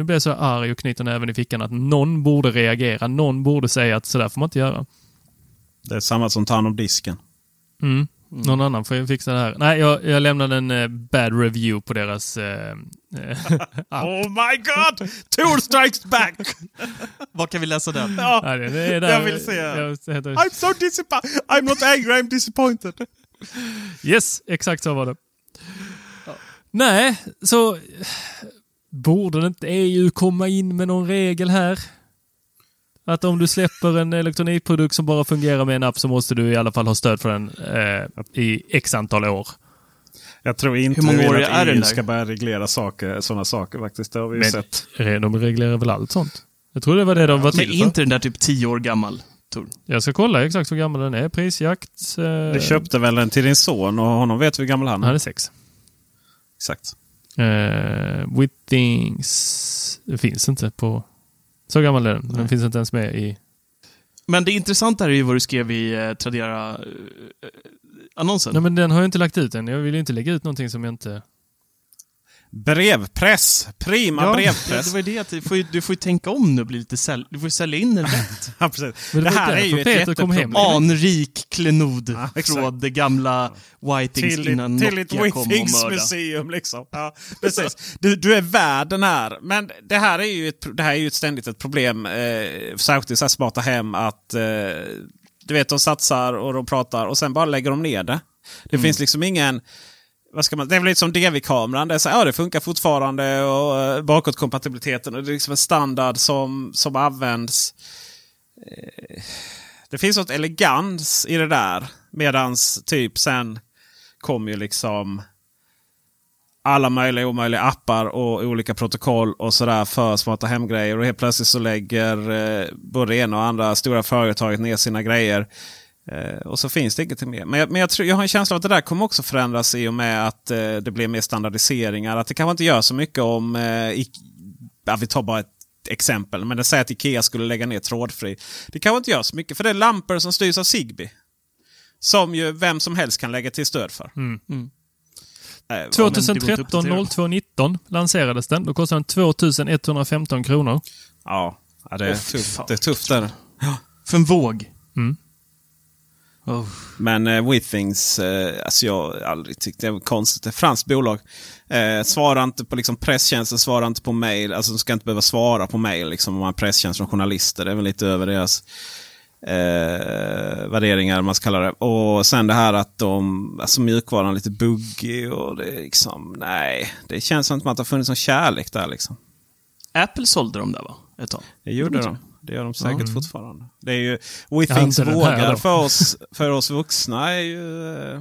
nu blir jag så arg och knyter näven i fickan, att någon borde reagera. Någon borde säga att sådär får man inte göra. Det är samma som tar hand om disken. Mm. Någon annan får ju fixa det här. Nej, jag, jag lämnade en eh, bad review på deras... Eh, eh, app. Oh my god! Tour strikes back! Var kan vi läsa den? Ja, Nej, det är där, jag vill se. jag heter, I'm so disappointed. I'm not angry, I'm disappointed. Yes, exakt så var det. Nej, så borde det inte EU komma in med någon regel här? Att om du släpper en elektronikprodukt som bara fungerar med en app så måste du i alla fall ha stöd för den eh, i x antal år. Jag tror inte Hur många år att EU där? ska börja reglera saker, sådana saker faktiskt. Det har vi ju Men sett. de reglerar väl allt sånt? Jag tror det var det de var Men till är för. inte den där typ tio år gammal, Tor? Jag ska kolla exakt hur gammal den är. Prisjakt. Eh, Du köpte väl den till din son och honom vet hur gammal han Han är? är sex. Exakt. Uh, with things... Det finns inte på... Så gammal är den. Den finns inte ens med i... Men det intressanta är ju vad du skrev i eh, Tradera-annonsen. Nej men den har jag inte lagt ut än. Jag vill ju inte lägga ut någonting som jag inte... Brevpress! Prima Ja, brevpress! det var det att du får ju, du får ju tänka om nu och bli lite säl- Du får ju sälja in den rätt. Ja, precis. Det det här är ju ett jätteproblem. Anrik klenod Ja, från det gamla Whitings till, innan till Nokia kom och Withings mörda. museum liksom. Ja, precis. Du, du är värd den här. Men det här är ju ett, det här är ju ett ständigt ett problem. Eh, särskilt i så här smarta hem att eh, du vet de satsar och de pratar och sen bara lägger de ner det. Det Mm. finns liksom ingen... Vad ska man, det är väl lite som DV-kameran. Det, är så, här, ja, det funkar fortfarande och eh, bakåtkompatibiliteten. Och det är liksom en standard som, som används. Eh, det finns något elegans i det där. Medans typ sen kom ju liksom alla möjliga och omöjliga appar och olika protokoll och sådär för smarta hemgrejer. Och helt plötsligt så lägger eh, både ena och andra stora företaget ner sina grejer. Eh, och så finns det ingenting mer. Men, jag, men jag, tror, jag har en känsla av att det där kommer också förändras i och med att eh, det blir mer standardiseringar. Att det kanske inte gör så mycket om... Eh, i, ja, vi tar bara ett exempel. Men det säger att Ikea skulle lägga ner trådfri. Det kanske inte gör så mycket för det är lampor som styrs av Zigbee. Som ju vem som helst kan lägga till stöd för. Mm. Mm. Eh, vad- 2013 02 19 lanserades den. Då kostade den 2115 kronor. Ja, ja det, är tufft, det är tufft. Där. För en våg. Mm. Oh. Men eh, Withings, eh, alltså jag har aldrig tyckt det var konstigt. Det är ett franskt bolag. Eh, svarar inte på liksom, presstjänsten, svarar inte på mail. Alltså de ska inte behöva svara på mail liksom, om man har presstjänst från journalister. Det är väl lite över deras eh, värderingar man ska kalla det. Och sen det här att de, alltså mjukvaran är lite buggig och det är liksom, nej. Det känns som att det har funnits någon kärlek där liksom. Apple sålde de där va? Ett tag. Det gjorde de. Det gör de säkert Mm. fortfarande. Det är ju, Ja, WeThings inte den här vågar för oss, för oss vuxna är ju... eh,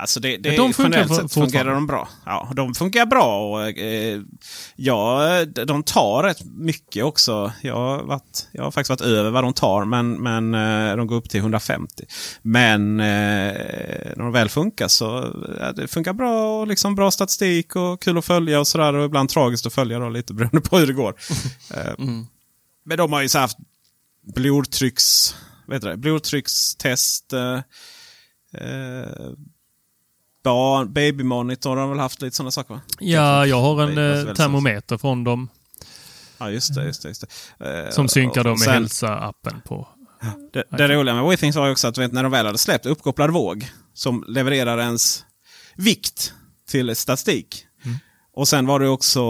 Alltså det, det de funkar generellt sett fungerar de bra. Ja, de funkar bra. Och, eh, ja, de tar rätt mycket också. Jag har, varit, jag har faktiskt varit över vad de tar, men, men eh, de går upp till 150. Men eh, när de väl funkar så ja, det funkar bra. och liksom Bra statistik och kul att följa och sådär. Och ibland tragiskt att följa då, lite beroende på hur det går. Eh, Men de har ju så haft blodtrycks, vet du det, blodtryckstest. Eh, eh, barn, babymonitor har de väl haft lite sådana saker va? Ja, jag har en eh, termometer från dem Ja, just det. Just det, just det. Eh, som synkar då med sen- hälsa-appen på. Det, det roliga med WeThings var ju också att vet, när de väl hade släppt uppkopplad våg som levererar ens vikt till statistik. Och sen var det också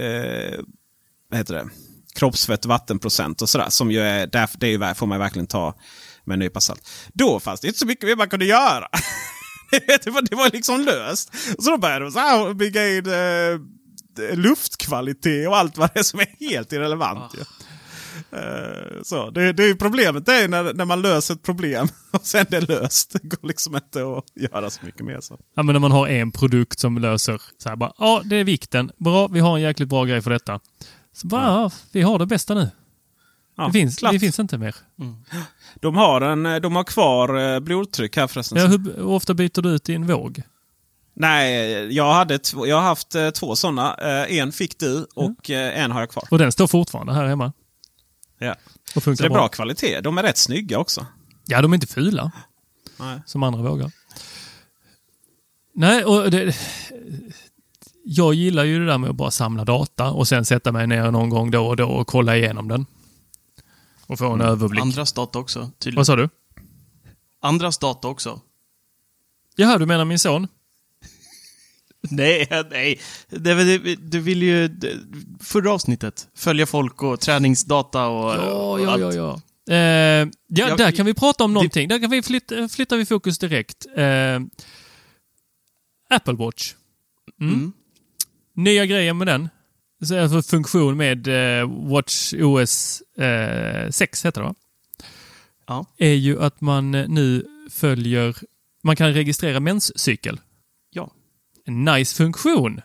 eh, vad heter det? Kroppsfett vattenprocent och sådär. Som ju är, där, det är ju, får man verkligen ta med en nypa salt. Då fanns det inte så mycket mer man kunde göra. det, var, det var liksom löst. Så då började de så här bygga in eh, luftkvalitet och allt vad det är som är helt irrelevant. Eh, Så, det, det är problemet det är när, när man löser ett problem och sen är det löst. Det går liksom inte att göra så mycket mer. Så. Ja, men när man har en produkt som löser så här bara, ja, det är vikten. Bra, vi har en jäkligt bra grej för detta. Så bara, ja, vi har det bästa nu. Ja, det, finns, klart. det finns inte mer. De, har en, de har kvar eh, blodtryck här förresten. Ja, hur, ofta byter du ut din våg? Nej, jag, hade jag har haft eh, två sådana. Eh, en fick du och eh, en har jag kvar. Och den står fortfarande här hemma. Ja. Och Så funkar det är bra. bra kvalitet. De är rätt snygga också. Ja, de är inte fula. Nej. Som andra vågar. Nej, och det, jag gillar ju det där med att bara samla data och sen sätta mig ner någon gång då och då och kolla igenom den. Och få en överblick. Andras data också, tydligen. Vad sa du? Andras data också. Jaha, du menar min son? Nej, nej. Det, det, du vill ju... det- Förra avsnittet. Följa folk och träningsdata och, Ja, ja, ja, ja. Eh, ja, Jag- där kan vi prata om någonting. Där kan vi flytta, flyttar vi fokus direkt. Eh, Apple Watch. Mm. Mm. Nya grejen med den. Alltså funktion med eh, Watch OS eh, 6 heter det va? Ja. Är ju att man eh, nu följer, man kan registrera menscykel. Ja. En nice funktion,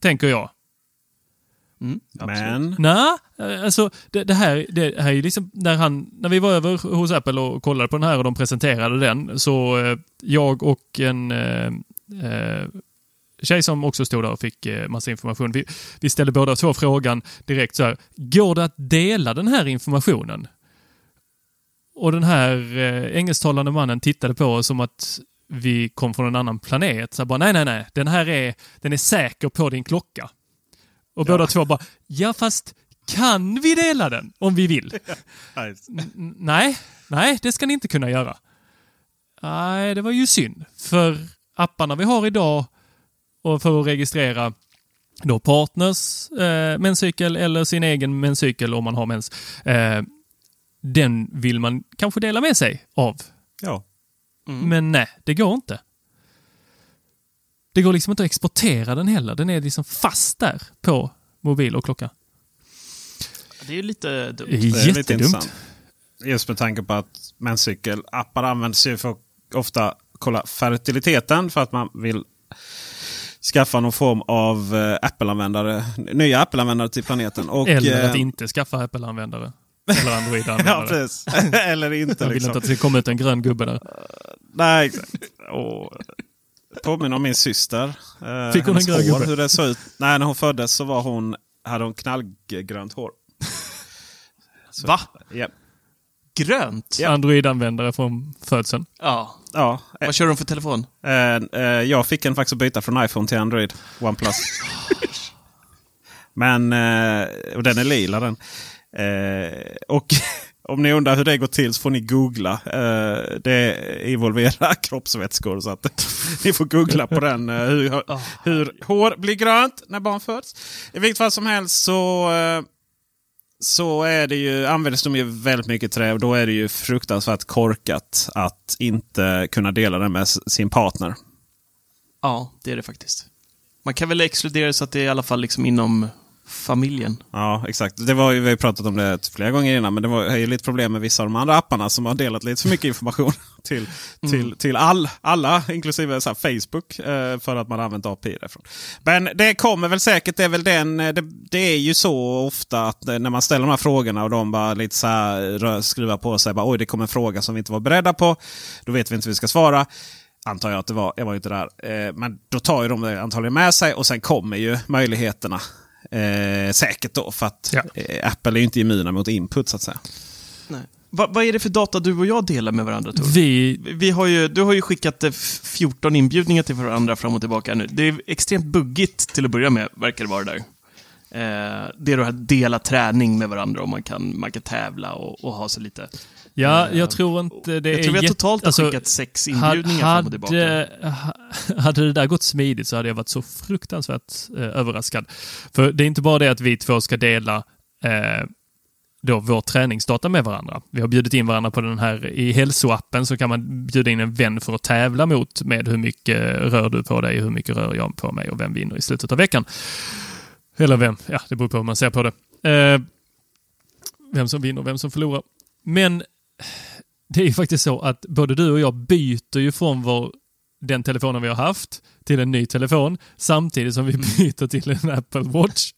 tänker jag. Mm, Men Nej, eh, alltså det, det, här, det här är ju liksom när han, när vi var över hos Apple och kollade på den här och de presenterade den så eh, jag och en eh, eh, tjej som också stod där och fick eh, massa information. Vi, vi ställde båda två frågan direkt så här, går det att dela den här informationen? Och den här eh, engelsktalande mannen tittade på oss som att vi kom från en annan planet. Så bara, nej, nej, nej, den här är, den är säker på din klocka. Och båda två bara, ja fast kan vi dela den om vi vill? Nej, nej, det ska ni inte kunna göra. Nej, det var ju synd. För apparna vi har idag och för att registrera då partners eh, menscykel eller sin egen menscykel om man har mens. Eh, den vill man kanske dela med sig av. ja. Men nej, det går inte. Det går liksom inte att exportera den heller. Den är liksom fast där på mobil och klocka. Det är ju lite dumt. Det är Det är lite jättedumt. intressant. Just med tanke på att menscykelappar används ju för att ofta kolla fertiliteten för att man vill skaffa någon form av eh, Apple-användare, nya Apple-användare till planeten. Och, Eller att eh, inte skaffa Apple-användare. Eller Ja, Android-användare. precis. Eller inte. Jag vill liksom. inte att det komma ut en grön gubbe där. Nej, exakt. Och, påminner om min syster. Eh, Fick hon en grön gubbe? Hur det såg ut. Nej, när hon föddes så var hon, hade hon knallgrönt hår. Så, Va? Ja. Grönt? Android-användare från födseln. Ja. ja. Vad kör de för telefon? Eh, eh, jag fick en faktiskt att byta från iPhone till Android. OnePlus. Men eh, och den är lila den. Och om ni undrar hur det går till så får ni googla. Det involverar kroppsvätskor. Så att ni får googla på den. Hur, hur hår blir grönt när barn föds. I vilket fall som helst så, så är det ju, används de ju väldigt mycket trä och då är det ju fruktansvärt korkat att inte kunna dela den med sin partner. Ja, det är det faktiskt. Man kan väl exkludera så att det är i alla fall liksom inom familjen. Ja, exakt. Det var vi har pratat om det flera gånger innan, men det var ju lite problem med vissa av de andra apparna som har delat lite för mycket information till, till, till all, alla, inklusive så Facebook, eh, för att man har använt API därifrån. Men det kommer väl säkert, det är väl den, eh, det, det är ju så ofta att eh, när man ställer de här frågorna och de bara lite så här skruvar på sig, bara, oj det kommer en fråga som vi inte var beredda på, då vet vi inte hur vi ska svara. Antar jag att det var. Jag var ju inte där. Men då tar ju de det antagligen med sig och sen kommer ju möjligheterna. Eh, säkert då. För att eh, Apple är ju inte immuna mot input så att säga. Nej. Va, vad är det för data du och jag delar med varandra, Tor? Vi, Vi har ju, du har ju skickat eh, f- 14 inbjudningar till varandra fram och tillbaka nu. Det är extremt buggigt till att börja med, verkar det vara där. Eh, det är då att dela träning med varandra och man kan, man kan tävla och, och ha sig lite... Ja, jag tror inte det jag är tror vi har totalt har alltså, skickat sex inbjudningar fram och tillbaka. hade, hade det där gått smidigt så hade jag varit så fruktansvärt eh, överraskad. För det är inte bara det att vi två ska dela eh, då vår träningsdata med varandra. Vi har bjudit in varandra på den här i hälsoappen så kan man bjuda in en vän för att tävla mot med hur mycket rör du på dig, hur mycket rör jag på mig och vem vinner i slutet av veckan. Eller vem, ja det beror på hur man ser på det. Eh, vem som vinner och vem som förlorar. Men det är ju faktiskt så att både du och jag byter ju från vår, den telefonen vi har haft till en ny telefon samtidigt som vi byter till en Apple Watch.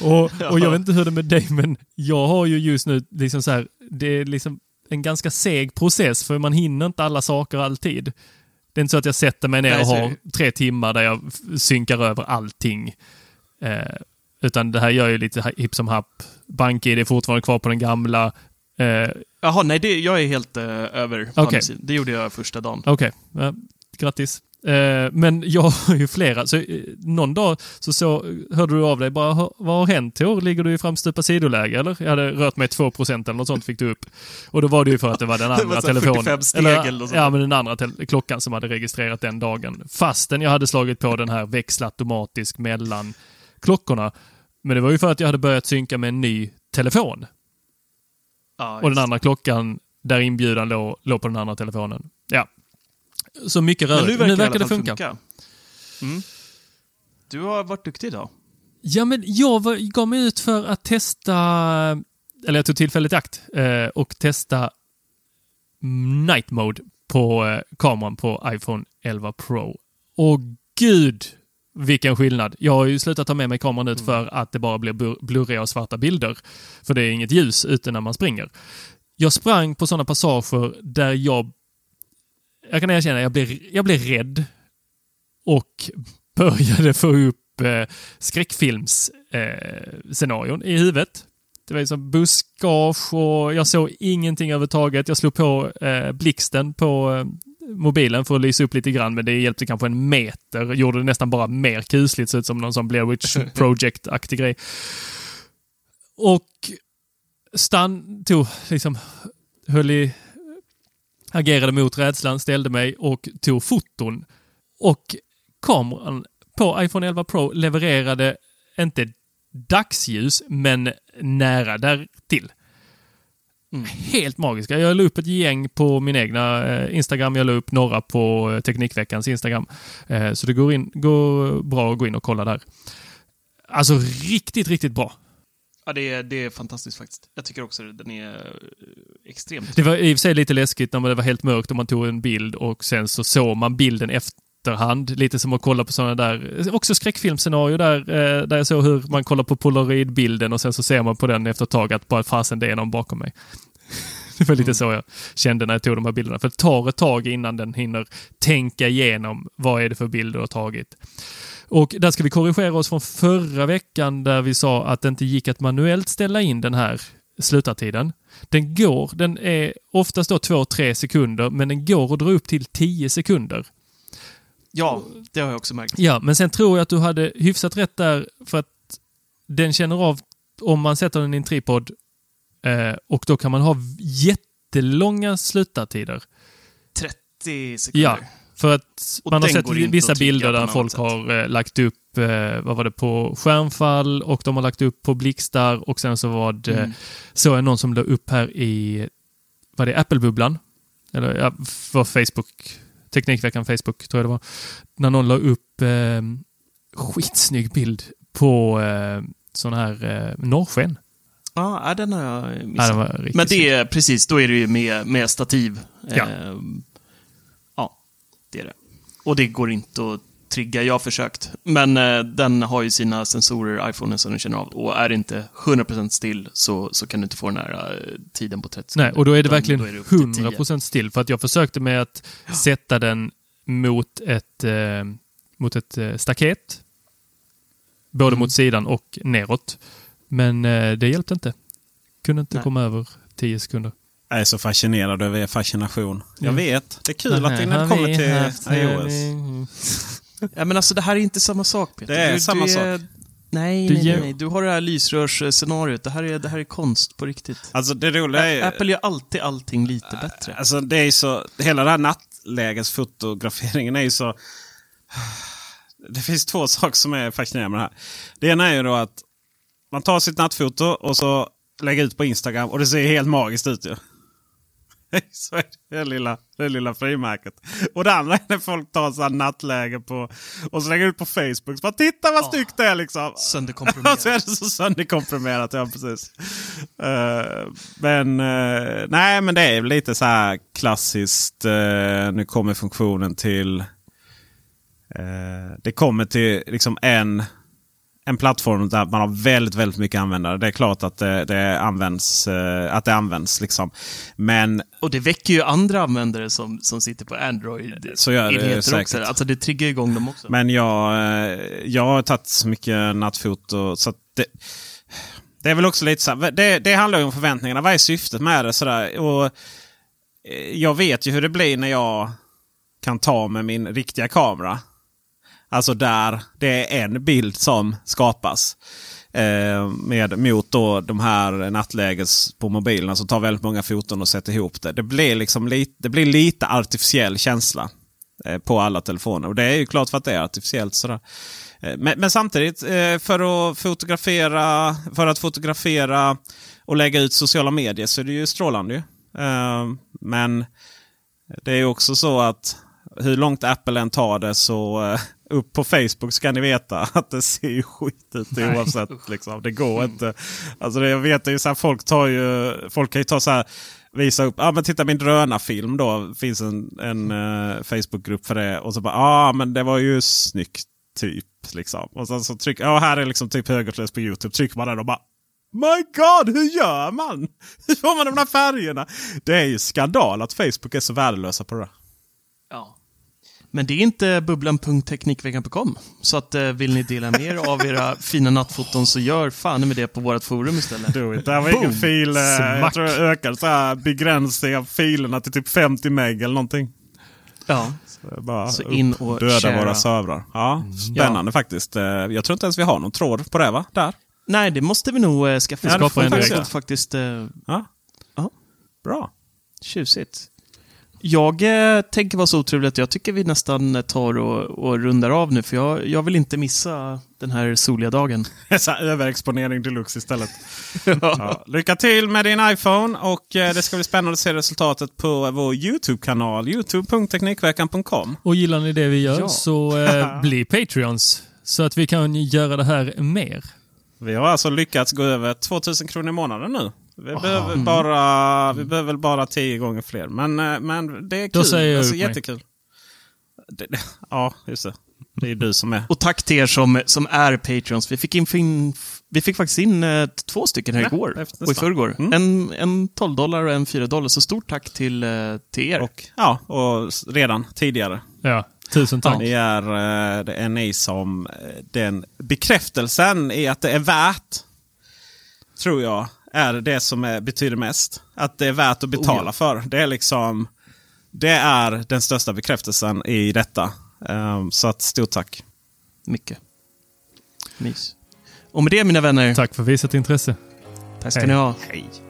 och, och jag vet inte hur det är med dig, men jag har ju just nu liksom så här, det är liksom en ganska seg process för man hinner inte alla saker alltid. Det är inte så att jag sätter mig ner och har tre timmar där jag synkar över allting. Eh, utan det här gör ju lite hipp som happ. BankID är fortfarande kvar på den gamla. Eh, Jaha, nej, det, jag är helt eh, över sidan. Det gjorde jag första dagen. Okej, ja, grattis. Eh, men jag har ju flera. Så någon dag så, så hörde du av dig bara, "Ha- vad har hänt Tor? Ligger du i framstupa sidoläge eller? Jag hade rört mig 2% eller något sånt fick du upp. Och då var det ju för att det var den andra telefonen. 45 steg eller sånt ja, men den andra klockan som hade registrerat den dagen. Fastän jag hade slagit på den här växla automatiskt mellan klockorna. Men det var ju för att jag hade börjat synka med en ny telefon. Och den andra klockan där inbjudan låg, låg på den andra telefonen. Ja. Så mycket Men rörigt. nu verkar, nu verkar det fall funka. Mm. Du har varit duktig idag. Ja, men jag var, gav mig ut för att testa, eller jag tog tillfället i akt eh, och testa night mode på eh, kameran på iPhone 11 Pro. Och gud vilken skillnad. Jag har ju slutat ta med mig kameran ut för att det bara blir blurriga och svarta bilder. För det är inget ljus ute när man springer. Jag sprang på sådana passager där jag jag kan erkänna, jag blev, jag blev rädd och började få upp eh, skräckfilmsscenarion eh, i huvudet. Det var ju som buskage och jag såg ingenting överhuvudtaget. Jag slog på eh, blixten på eh, mobilen för att lysa upp lite grann, men det hjälpte kanske en meter. Gjorde det nästan bara mer kusligt, så ut som någon sån Blair Witch Project-aktig grej. Och Stan tog, liksom, höll i, agerade mot rädslan, ställde mig och tog foton. Och kameran på iPhone 11 Pro levererade inte dagsljus, men nära där till. Helt magiska. Jag la upp ett gäng på min egna eh, Instagram. Jag la upp några på eh, Teknikveckans Instagram. Eh, så det går, in, går bra att gå in och kolla där. Alltså riktigt, riktigt bra. Ja, det är, det är fantastiskt faktiskt. Jag tycker också att den är eh, extremt... Det var i och för sig lite läskigt när det var helt mörkt och man tog en bild och sen så såg man bilden efterhand. Lite som att kolla på sådana där, också skräckfilmscenario där, eh, där jag såg hur man kollar på polaroidbilden och sen så ser man på den efter ett tag att bara fasen det är någon bakom mig. Det var lite så jag kände när jag tog de här bilderna. För det tar ett tag innan den hinner tänka igenom vad är det för bilder du har tagit. Och där ska vi korrigera oss från förra veckan där vi sa att det inte gick att manuellt ställa in den här slutartiden. Den går, den är oftast då 2-3 sekunder, men den går att dra upp till 10 sekunder. Ja, det har jag också märkt. Ja, men sen tror jag att du hade hyfsat rätt där för att den känner av om man sätter den i en tripod eh, och då kan man ha jättelånga slutartider. 30 sekunder. Ja, För att Och man har sett vissa bilder där folk sätt. har eh, lagt upp, eh, vad var det, på skärmfall och de har lagt upp på blixtar och sen så var det, Mm. så är någon som la upp här i, var det Apple-bubblan? Eller ja, för Facebook, Teknikveckan Facebook tror jag det var. När någon la upp eh, skitsnygg bild på eh, sån här eh, norrsken. Ja, ja, den har jag Ja, missat. riktigt Men det är precis, då är det ju med, med stativ. Ja. Eh, ja, det är det. Och det går inte att trigga. Jag har försökt. Men eh, den har ju sina sensorer, iPhonen, som den känner av. Och är det inte 100% still så, så kan du inte få den här eh, tiden på 30 sekunder. Nej, och då är det verkligen är det upp till 10. 100% still. För att jag försökte med att sätta den mot ett, eh, mot ett eh, staket. Både Mm. mot sidan och neråt. Men eh, det hjälpte inte. Kunde inte Nej. komma över 10 sekunder. Jag är så fascinerad över er fascination. Jag Mm. vet. Det är kul att det när det kommer till iOS. Ja, men alltså det här är inte samma sak Peter. Det är Du- samma du sak. Nej, Du nej, nej, nej. Du har det här lysrörsscenariot. Det här är, det här är konst på riktigt. Alltså det roliga är Apple gör alltid allting lite bättre. Alltså det är så, hela den här nattlägesfotograferingen är ju så... Det finns två saker som är fascinerande med det här. Det ena är ju då att man tar sitt nattfoto och så lägger ut på Instagram och det ser helt magiskt ut ju. Så är det, lilla, det lilla frimärket. Och det andra är när folk tar så här nattläge på och så lägger ut på Facebook. Så bara, Titta vad snyggt det är liksom! Sönderkomprimerat. Så är det så sönderkomprimerat, ja precis. Eh, men eh, nej, men det är lite så här klassiskt. eh, nu kommer funktionen till... det kommer till liksom en, en plattform där man har väldigt, väldigt mycket användare. Det är klart att det, det används. eh, att det används liksom. Men Och det väcker ju andra användare som, som sitter på Android. Så gör det säkert. Också. Alltså det triggar igång dem också. Men jag, eh, jag har tagit så mycket nattfoto. Så det, det är väl också lite så här, det, det handlar ju om förväntningarna. Vad är syftet med det? Sådär. Och, eh, jag vet ju hur det blir när jag kan ta med min riktiga kamera. Alltså där det är en bild som skapas. Eh, med, mot då de här nattläges på mobilerna som tar väldigt många foton och sätter ihop det. Det blir, liksom lite, det blir lite artificiell känsla eh, på alla telefoner. Och det är ju klart för att det är artificiellt. Sådär. Eh, Men, men samtidigt, eh, för att, fotografera, för att fotografera och lägga ut sociala medier så är det ju strålande. ju. Eh, Men det är ju också så att hur långt Apple än tar det så eh, upp på Facebook ska ni veta att det ser ju skit ut Nej. oavsett. Liksom. Det går inte. Alltså det, jag vet ju så här, folk tar ju, folk kan ju ta så här, visa upp, ja ah, men titta min drönarfilm då. Finns en, en eh, Facebookgrupp för det. Och så bara, ja ah, men det var ju snyggt typ. Liksom. Och sen så trycker, ja här är liksom typ högerkläs på YouTube. Trycker man den och bara My God, hur gör man? Hur får man de där färgerna? Det är ju skandal att Facebook är så värdelösa på det. Ja. Men det är inte bubblan.teknikveckan.com. Så att, eh, vill ni dela med er av era fina nattfoton så gör fan med det på vårt forum istället. Do it. Det här var ingen fil. eh, Jag Smack. tror jag ökade så här begränsning av filerna till typ 50 meg eller någonting. Ja. Så bara Så in och döda sharea. våra servrar. Ja, spännande faktiskt. Eh, Jag tror inte ens vi har någon tråd på det va? Där. Nej, det måste vi nog skaffa. Ja, det får vi faktiskt, faktiskt. Ja. ja. Bra. Tjusigt. Jag eh, tänker vara så otrevlig att jag tycker vi nästan tar och, och rundar av nu, för jag, jag vill inte missa den här soliga dagen. Överexponering deluxe istället. ja. Lycka till med din iPhone och eh, det ska bli spännande att se resultatet på vår YouTube-kanal. youtube.teknikveckan.com. Och gillar ni det vi gör Ja. så eh, bli Patreons. Så att vi kan göra det här mer. Vi har alltså lyckats gå över 2000 kronor i månaden nu. Vi, Aha. behöver, Mm. bara, vi behöver väl bara tio gånger fler. Men, eh, men det är Då kul. säger jag alltså, jättekul. Det, ja, just det. Det är du som är. Och tack till er som, som är Patreons. Vi fick, in, fin, vi fick faktiskt in eh, två stycken här Ja, igår och i förrgår. Mm. En, en 12 dollar och en 4 dollar. Så stort tack till, eh, till er. Och, ja, och redan tidigare. Ja, tusen tack. Det är, eh, det är ni som... Den bekräftelsen i att det är värt, tror jag, är det som är, betyder mest. Att det är värt att betala Oh ja. för. Det är liksom... Det är den största bekräftelsen i detta. Um, så att stort tack. Mycket. Mys. Och med det mina vänner. Tack för visat intresse. Tack ska Hej. ni ha. Hej. Hej.